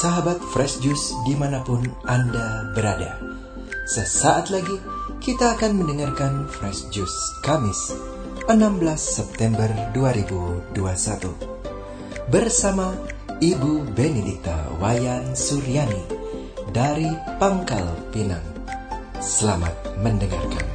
sahabat Fresh Juice di mana pun Anda berada. Sesaat lagi kita akan mendengarkan Fresh Juice Kamis 16 September 2021 bersama Ibu Benedikta Wayan Suryani dari Pangkal Pinang. Selamat mendengarkan.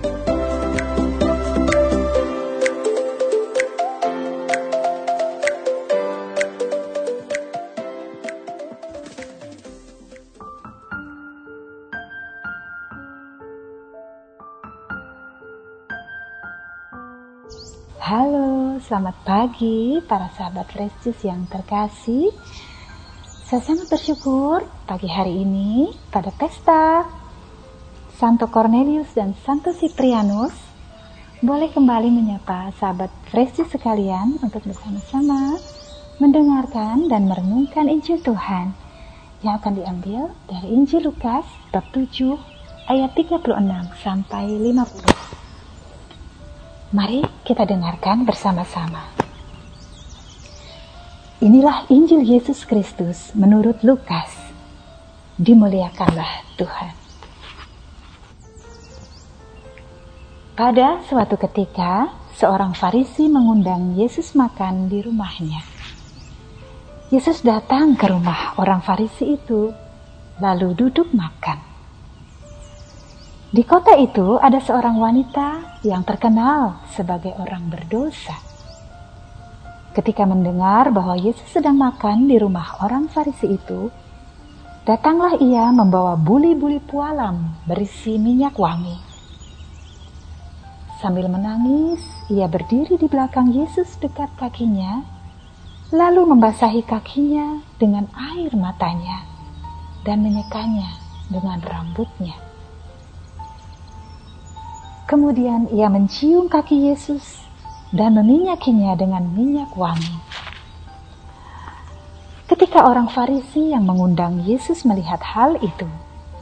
Selamat pagi para sahabat Restus yang terkasih. Saya sangat bersyukur pagi hari ini pada pesta Santo Cornelius dan Santo Ciprianus boleh kembali menyapa sahabat Restus sekalian untuk bersama-sama mendengarkan dan merenungkan Injil Tuhan yang akan diambil dari Injil Lukas bab 7 ayat 36 sampai 50. Mari kita dengarkan bersama-sama. Inilah Injil Yesus Kristus menurut Lukas. Dimuliakanlah Tuhan. Pada suatu ketika, seorang Farisi mengundang Yesus makan di rumahnya. Yesus datang ke rumah orang Farisi itu, lalu duduk makan. Di kota itu ada seorang wanita yang terkenal sebagai orang berdosa. Ketika mendengar bahwa Yesus sedang makan di rumah orang Farisi itu, datanglah ia membawa buli-buli pualam berisi minyak wangi. Sambil menangis, ia berdiri di belakang Yesus dekat kakinya, lalu membasahi kakinya dengan air matanya dan menyekanya dengan rambutnya. Kemudian ia mencium kaki Yesus dan meminyakinya dengan minyak wangi. Ketika orang Farisi yang mengundang Yesus melihat hal itu,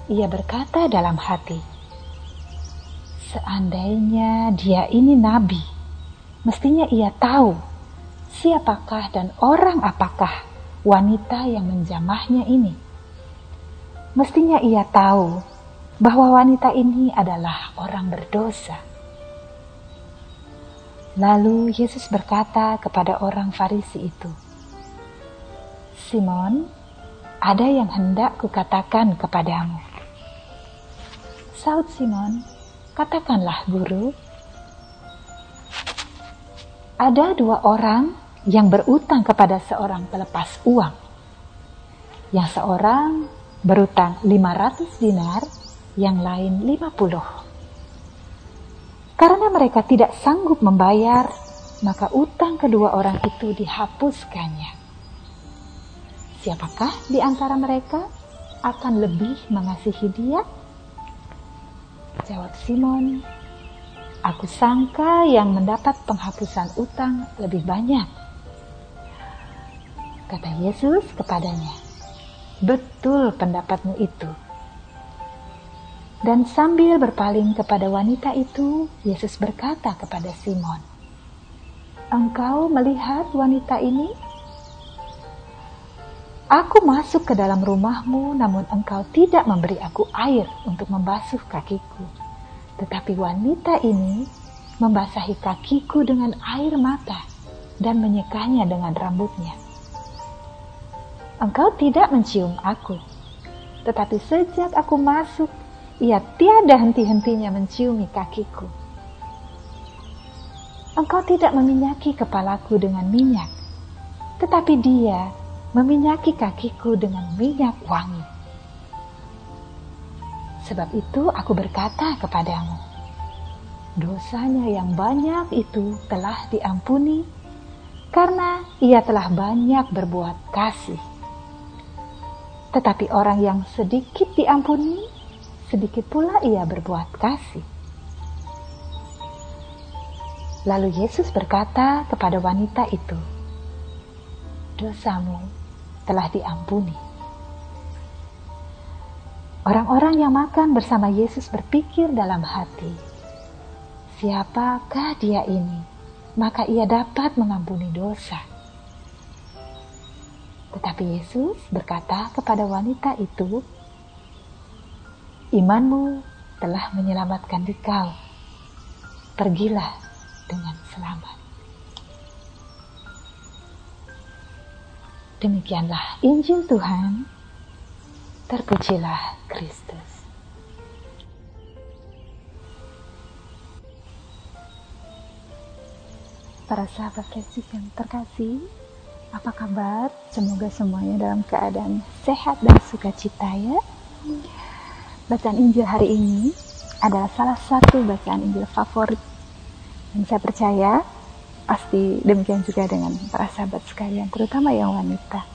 ia berkata dalam hati, "Seandainya dia ini nabi, mestinya ia tahu siapakah dan orang apakah wanita yang menjamahnya ini. Mestinya ia tahu bahwa wanita ini adalah orang berdosa. Lalu Yesus berkata kepada orang Farisi itu, "Simon, ada yang hendak kukatakan kepadamu." Saud Simon, "Katakanlah, Guru." Ada dua orang yang berutang kepada seorang pelepas uang. Yang seorang berutang 500 dinar yang lain 50. Karena mereka tidak sanggup membayar, maka utang kedua orang itu dihapuskannya. Siapakah di antara mereka akan lebih mengasihi dia? Jawab Simon, aku sangka yang mendapat penghapusan utang lebih banyak. Kata Yesus kepadanya, betul pendapatmu itu dan sambil berpaling kepada wanita itu, Yesus berkata kepada Simon, "Engkau melihat wanita ini? Aku masuk ke dalam rumahmu, namun engkau tidak memberi aku air untuk membasuh kakiku. Tetapi wanita ini membasahi kakiku dengan air mata dan menyekanya dengan rambutnya. Engkau tidak mencium aku, tetapi sejak aku masuk, ia tiada henti-hentinya menciumi kakiku. Engkau tidak meminyaki kepalaku dengan minyak, tetapi dia meminyaki kakiku dengan minyak wangi. Sebab itu aku berkata kepadamu, dosanya yang banyak itu telah diampuni karena ia telah banyak berbuat kasih. Tetapi orang yang sedikit diampuni, sedikit pula ia berbuat kasih. Lalu Yesus berkata kepada wanita itu, "Dosamu telah diampuni." Orang-orang yang makan bersama Yesus berpikir dalam hati, "Siapakah dia ini? Maka ia dapat mengampuni dosa." Tetapi Yesus berkata kepada wanita itu, "Imanmu telah menyelamatkan dikau. Pergilah dengan selamat." Demikianlah Injil Tuhan. Terpujilah Kristus. Para sahabat Yesus yang terkasih, apa kabar? Semoga semuanya dalam keadaan sehat dan sukacita ya. Bacaan Injil hari ini adalah salah satu bacaan Injil favorit dan saya percaya pasti demikian juga dengan para sahabat sekalian, terutama yang wanita.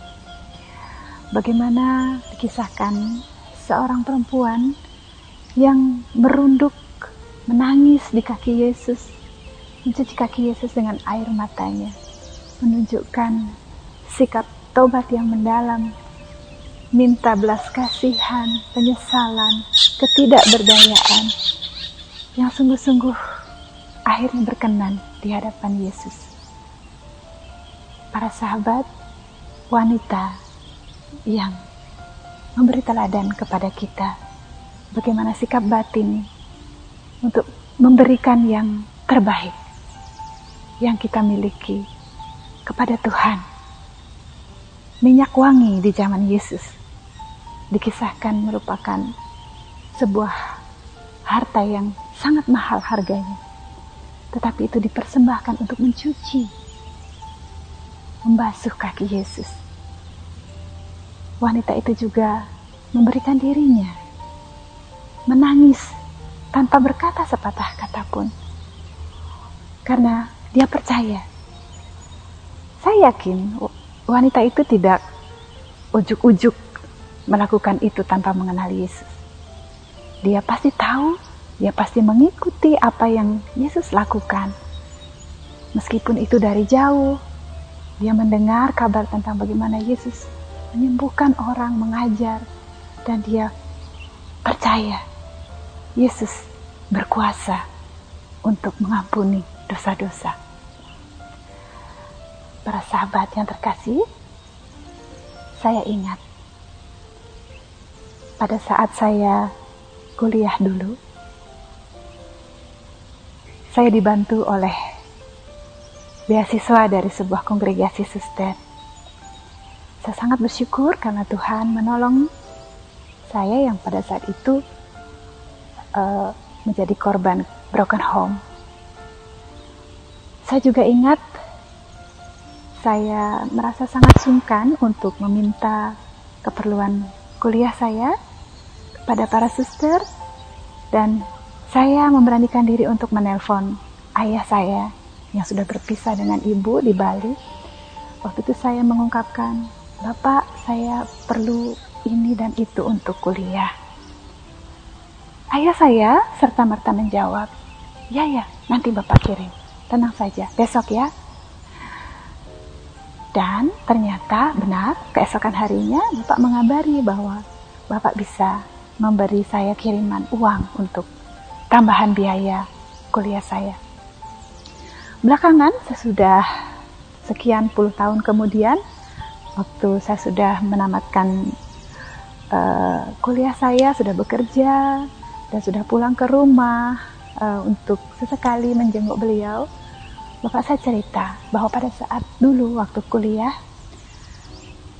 Bagaimana dikisahkan seorang perempuan yang merunduk menangis di kaki Yesus, mencuci kaki Yesus dengan air matanya, menunjukkan sikap tobat yang mendalam, minta belas kasihan, penyesalan, ketidakberdayaan yang sungguh-sungguh akhirnya berkenan di hadapan Yesus. Para sahabat, wanita yang memberi teladan kepada kita bagaimana sikap batin untuk memberikan yang terbaik yang kita miliki kepada Tuhan minyak wangi di zaman Yesus dikisahkan merupakan sebuah harta yang sangat mahal harganya. Tetapi itu dipersembahkan untuk mencuci, membasuh kaki Yesus. Wanita itu juga memberikan dirinya, menangis tanpa berkata sepatah kata pun. Karena dia percaya. Saya yakin wanita itu tidak ujuk-ujuk melakukan itu tanpa mengenal Yesus. Dia pasti tahu, dia pasti mengikuti apa yang Yesus lakukan. Meskipun itu dari jauh, dia mendengar kabar tentang bagaimana Yesus menyembuhkan orang, mengajar, dan dia percaya Yesus berkuasa untuk mengampuni dosa-dosa para sahabat yang terkasih, saya ingat pada saat saya kuliah dulu, saya dibantu oleh beasiswa dari sebuah kongregasi suster. Saya sangat bersyukur karena Tuhan menolong saya yang pada saat itu uh, menjadi korban broken home. Saya juga ingat saya merasa sangat sungkan untuk meminta keperluan kuliah saya kepada para suster dan saya memberanikan diri untuk menelpon ayah saya yang sudah berpisah dengan ibu di Bali. Waktu itu saya mengungkapkan, Bapak saya perlu ini dan itu untuk kuliah. Ayah saya serta merta menjawab, ya ya nanti Bapak kirim, tenang saja, besok ya dan ternyata benar, keesokan harinya Bapak mengabari bahwa Bapak bisa memberi saya kiriman uang untuk tambahan biaya kuliah saya. Belakangan, sesudah sekian puluh tahun kemudian, waktu saya sudah menamatkan uh, kuliah saya, sudah bekerja, dan sudah pulang ke rumah uh, untuk sesekali menjenguk beliau, Bapak saya cerita bahwa pada saat dulu waktu kuliah,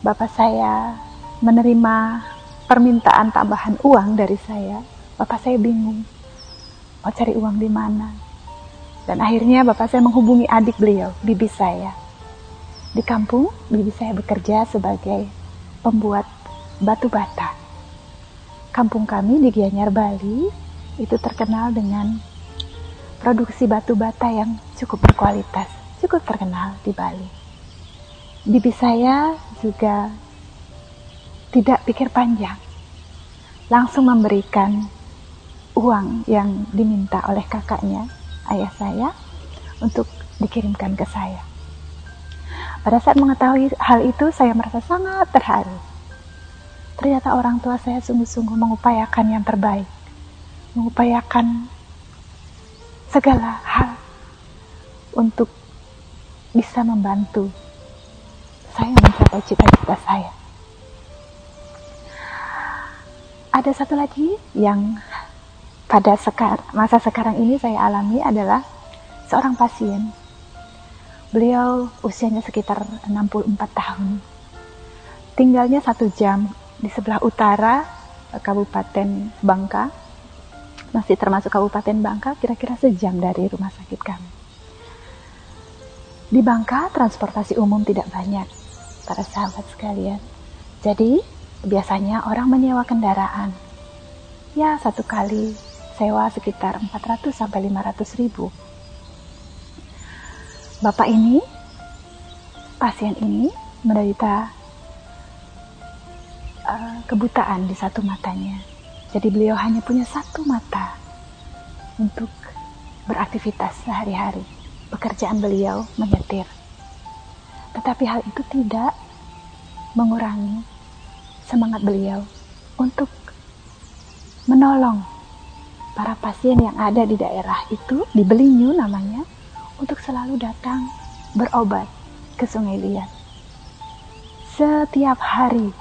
Bapak saya menerima permintaan tambahan uang dari saya. Bapak saya bingung, mau cari uang di mana. Dan akhirnya Bapak saya menghubungi adik beliau, bibi saya. Di kampung, bibi saya bekerja sebagai pembuat batu bata. Kampung kami di Gianyar, Bali, itu terkenal dengan produksi batu bata yang cukup berkualitas, cukup terkenal di Bali. Bibi saya juga tidak pikir panjang, langsung memberikan uang yang diminta oleh kakaknya, ayah saya, untuk dikirimkan ke saya. Pada saat mengetahui hal itu, saya merasa sangat terharu. Ternyata orang tua saya sungguh-sungguh mengupayakan yang terbaik, mengupayakan segala hal untuk bisa membantu saya mencapai cita-cita saya. Ada satu lagi yang pada sekar masa sekarang ini saya alami adalah seorang pasien. Beliau usianya sekitar 64 tahun. Tinggalnya satu jam di sebelah utara Kabupaten Bangka. Masih termasuk Kabupaten Bangka, kira-kira sejam dari rumah sakit kami. Di Bangka, transportasi umum tidak banyak, para sahabat sekalian. Jadi, biasanya orang menyewa kendaraan. Ya, satu kali sewa sekitar 400 sampai 500 ribu. Bapak ini, pasien ini menderita uh, kebutaan di satu matanya. Jadi beliau hanya punya satu mata untuk beraktivitas sehari-hari. Pekerjaan beliau menyetir. Tetapi hal itu tidak mengurangi semangat beliau untuk menolong para pasien yang ada di daerah itu, di Belinyu namanya, untuk selalu datang berobat ke Sungai Liat. Setiap hari,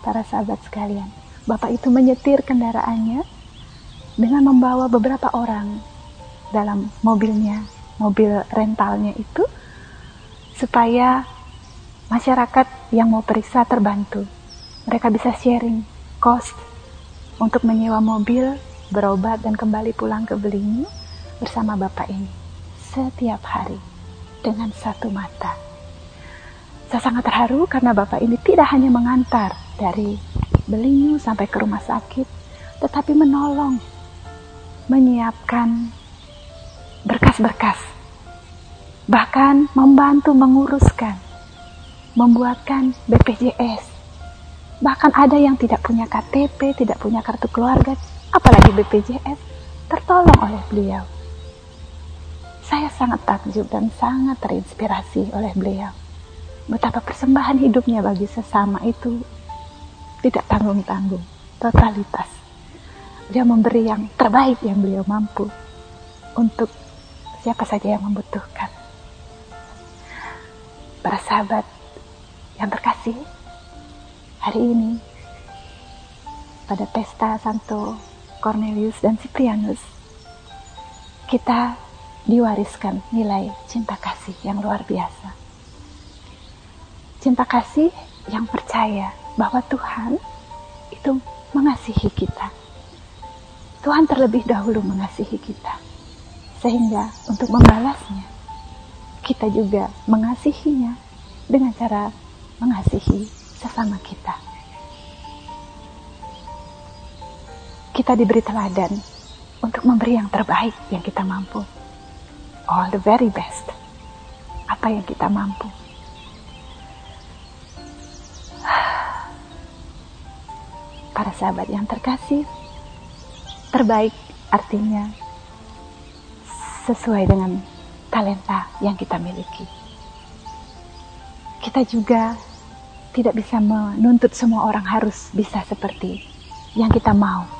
para sahabat sekalian, Bapak itu menyetir kendaraannya dengan membawa beberapa orang dalam mobilnya, mobil rentalnya itu, supaya masyarakat yang mau periksa terbantu. Mereka bisa sharing cost untuk menyewa mobil berobat dan kembali pulang ke Belinyu bersama bapak ini setiap hari dengan satu mata. Saya sangat terharu karena bapak ini tidak hanya mengantar dari Belinyu sampai ke rumah sakit, tetapi menolong menyiapkan berkas-berkas, bahkan membantu menguruskan, membuatkan BPJS. Bahkan ada yang tidak punya KTP, tidak punya kartu keluarga, apalagi BPJS, tertolong oleh beliau. Saya sangat takjub dan sangat terinspirasi oleh beliau. Betapa persembahan hidupnya bagi sesama itu tidak tanggung-tanggung, totalitas. Dia memberi yang terbaik yang beliau mampu untuk siapa saja yang membutuhkan. Para sahabat yang terkasih, hari ini pada pesta Santo Cornelius dan Cyprianus, kita diwariskan nilai cinta kasih yang luar biasa. Cinta kasih yang percaya bahwa Tuhan itu mengasihi kita. Tuhan terlebih dahulu mengasihi kita. Sehingga untuk membalasnya, kita juga mengasihinya dengan cara mengasihi sesama kita. kita diberi teladan untuk memberi yang terbaik yang kita mampu. All the very best. Apa yang kita mampu. Para sahabat yang terkasih, terbaik artinya sesuai dengan talenta yang kita miliki. Kita juga tidak bisa menuntut semua orang harus bisa seperti yang kita mau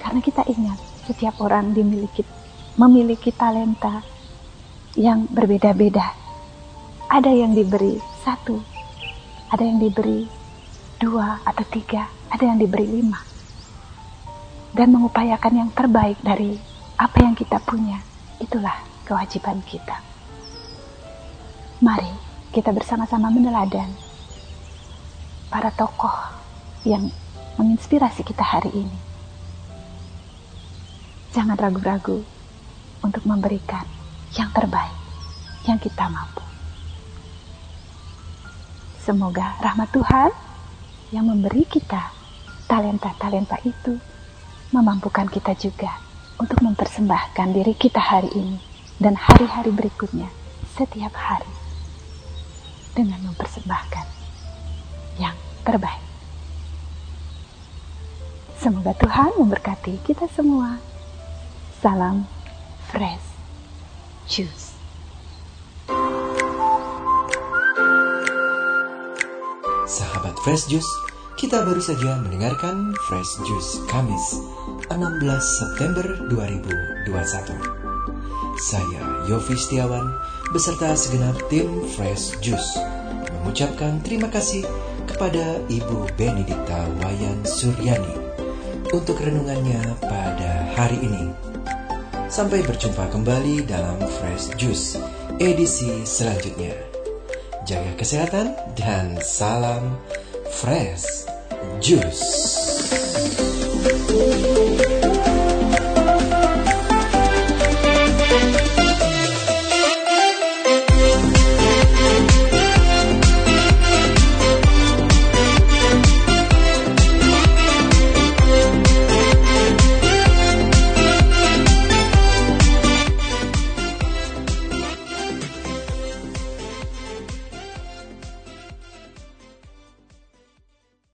karena kita ingat, setiap orang dimiliki, memiliki talenta yang berbeda-beda. Ada yang diberi satu, ada yang diberi dua atau tiga, ada yang diberi lima. Dan mengupayakan yang terbaik dari apa yang kita punya, itulah kewajiban kita. Mari kita bersama-sama meneladan para tokoh yang menginspirasi kita hari ini jangan ragu-ragu untuk memberikan yang terbaik yang kita mampu. Semoga rahmat Tuhan yang memberi kita talenta-talenta itu memampukan kita juga untuk mempersembahkan diri kita hari ini dan hari-hari berikutnya setiap hari dengan mempersembahkan yang terbaik. Semoga Tuhan memberkati kita semua. Salam Fresh Juice. Sahabat Fresh Juice, kita baru saja mendengarkan Fresh Juice Kamis 16 September 2021. Saya Yofi Setiawan beserta segenap tim Fresh Juice mengucapkan terima kasih kepada Ibu Benedikta Wayan Suryani untuk renungannya pada hari ini. Sampai berjumpa kembali dalam Fresh Juice edisi selanjutnya. Jaga kesehatan dan salam Fresh Juice.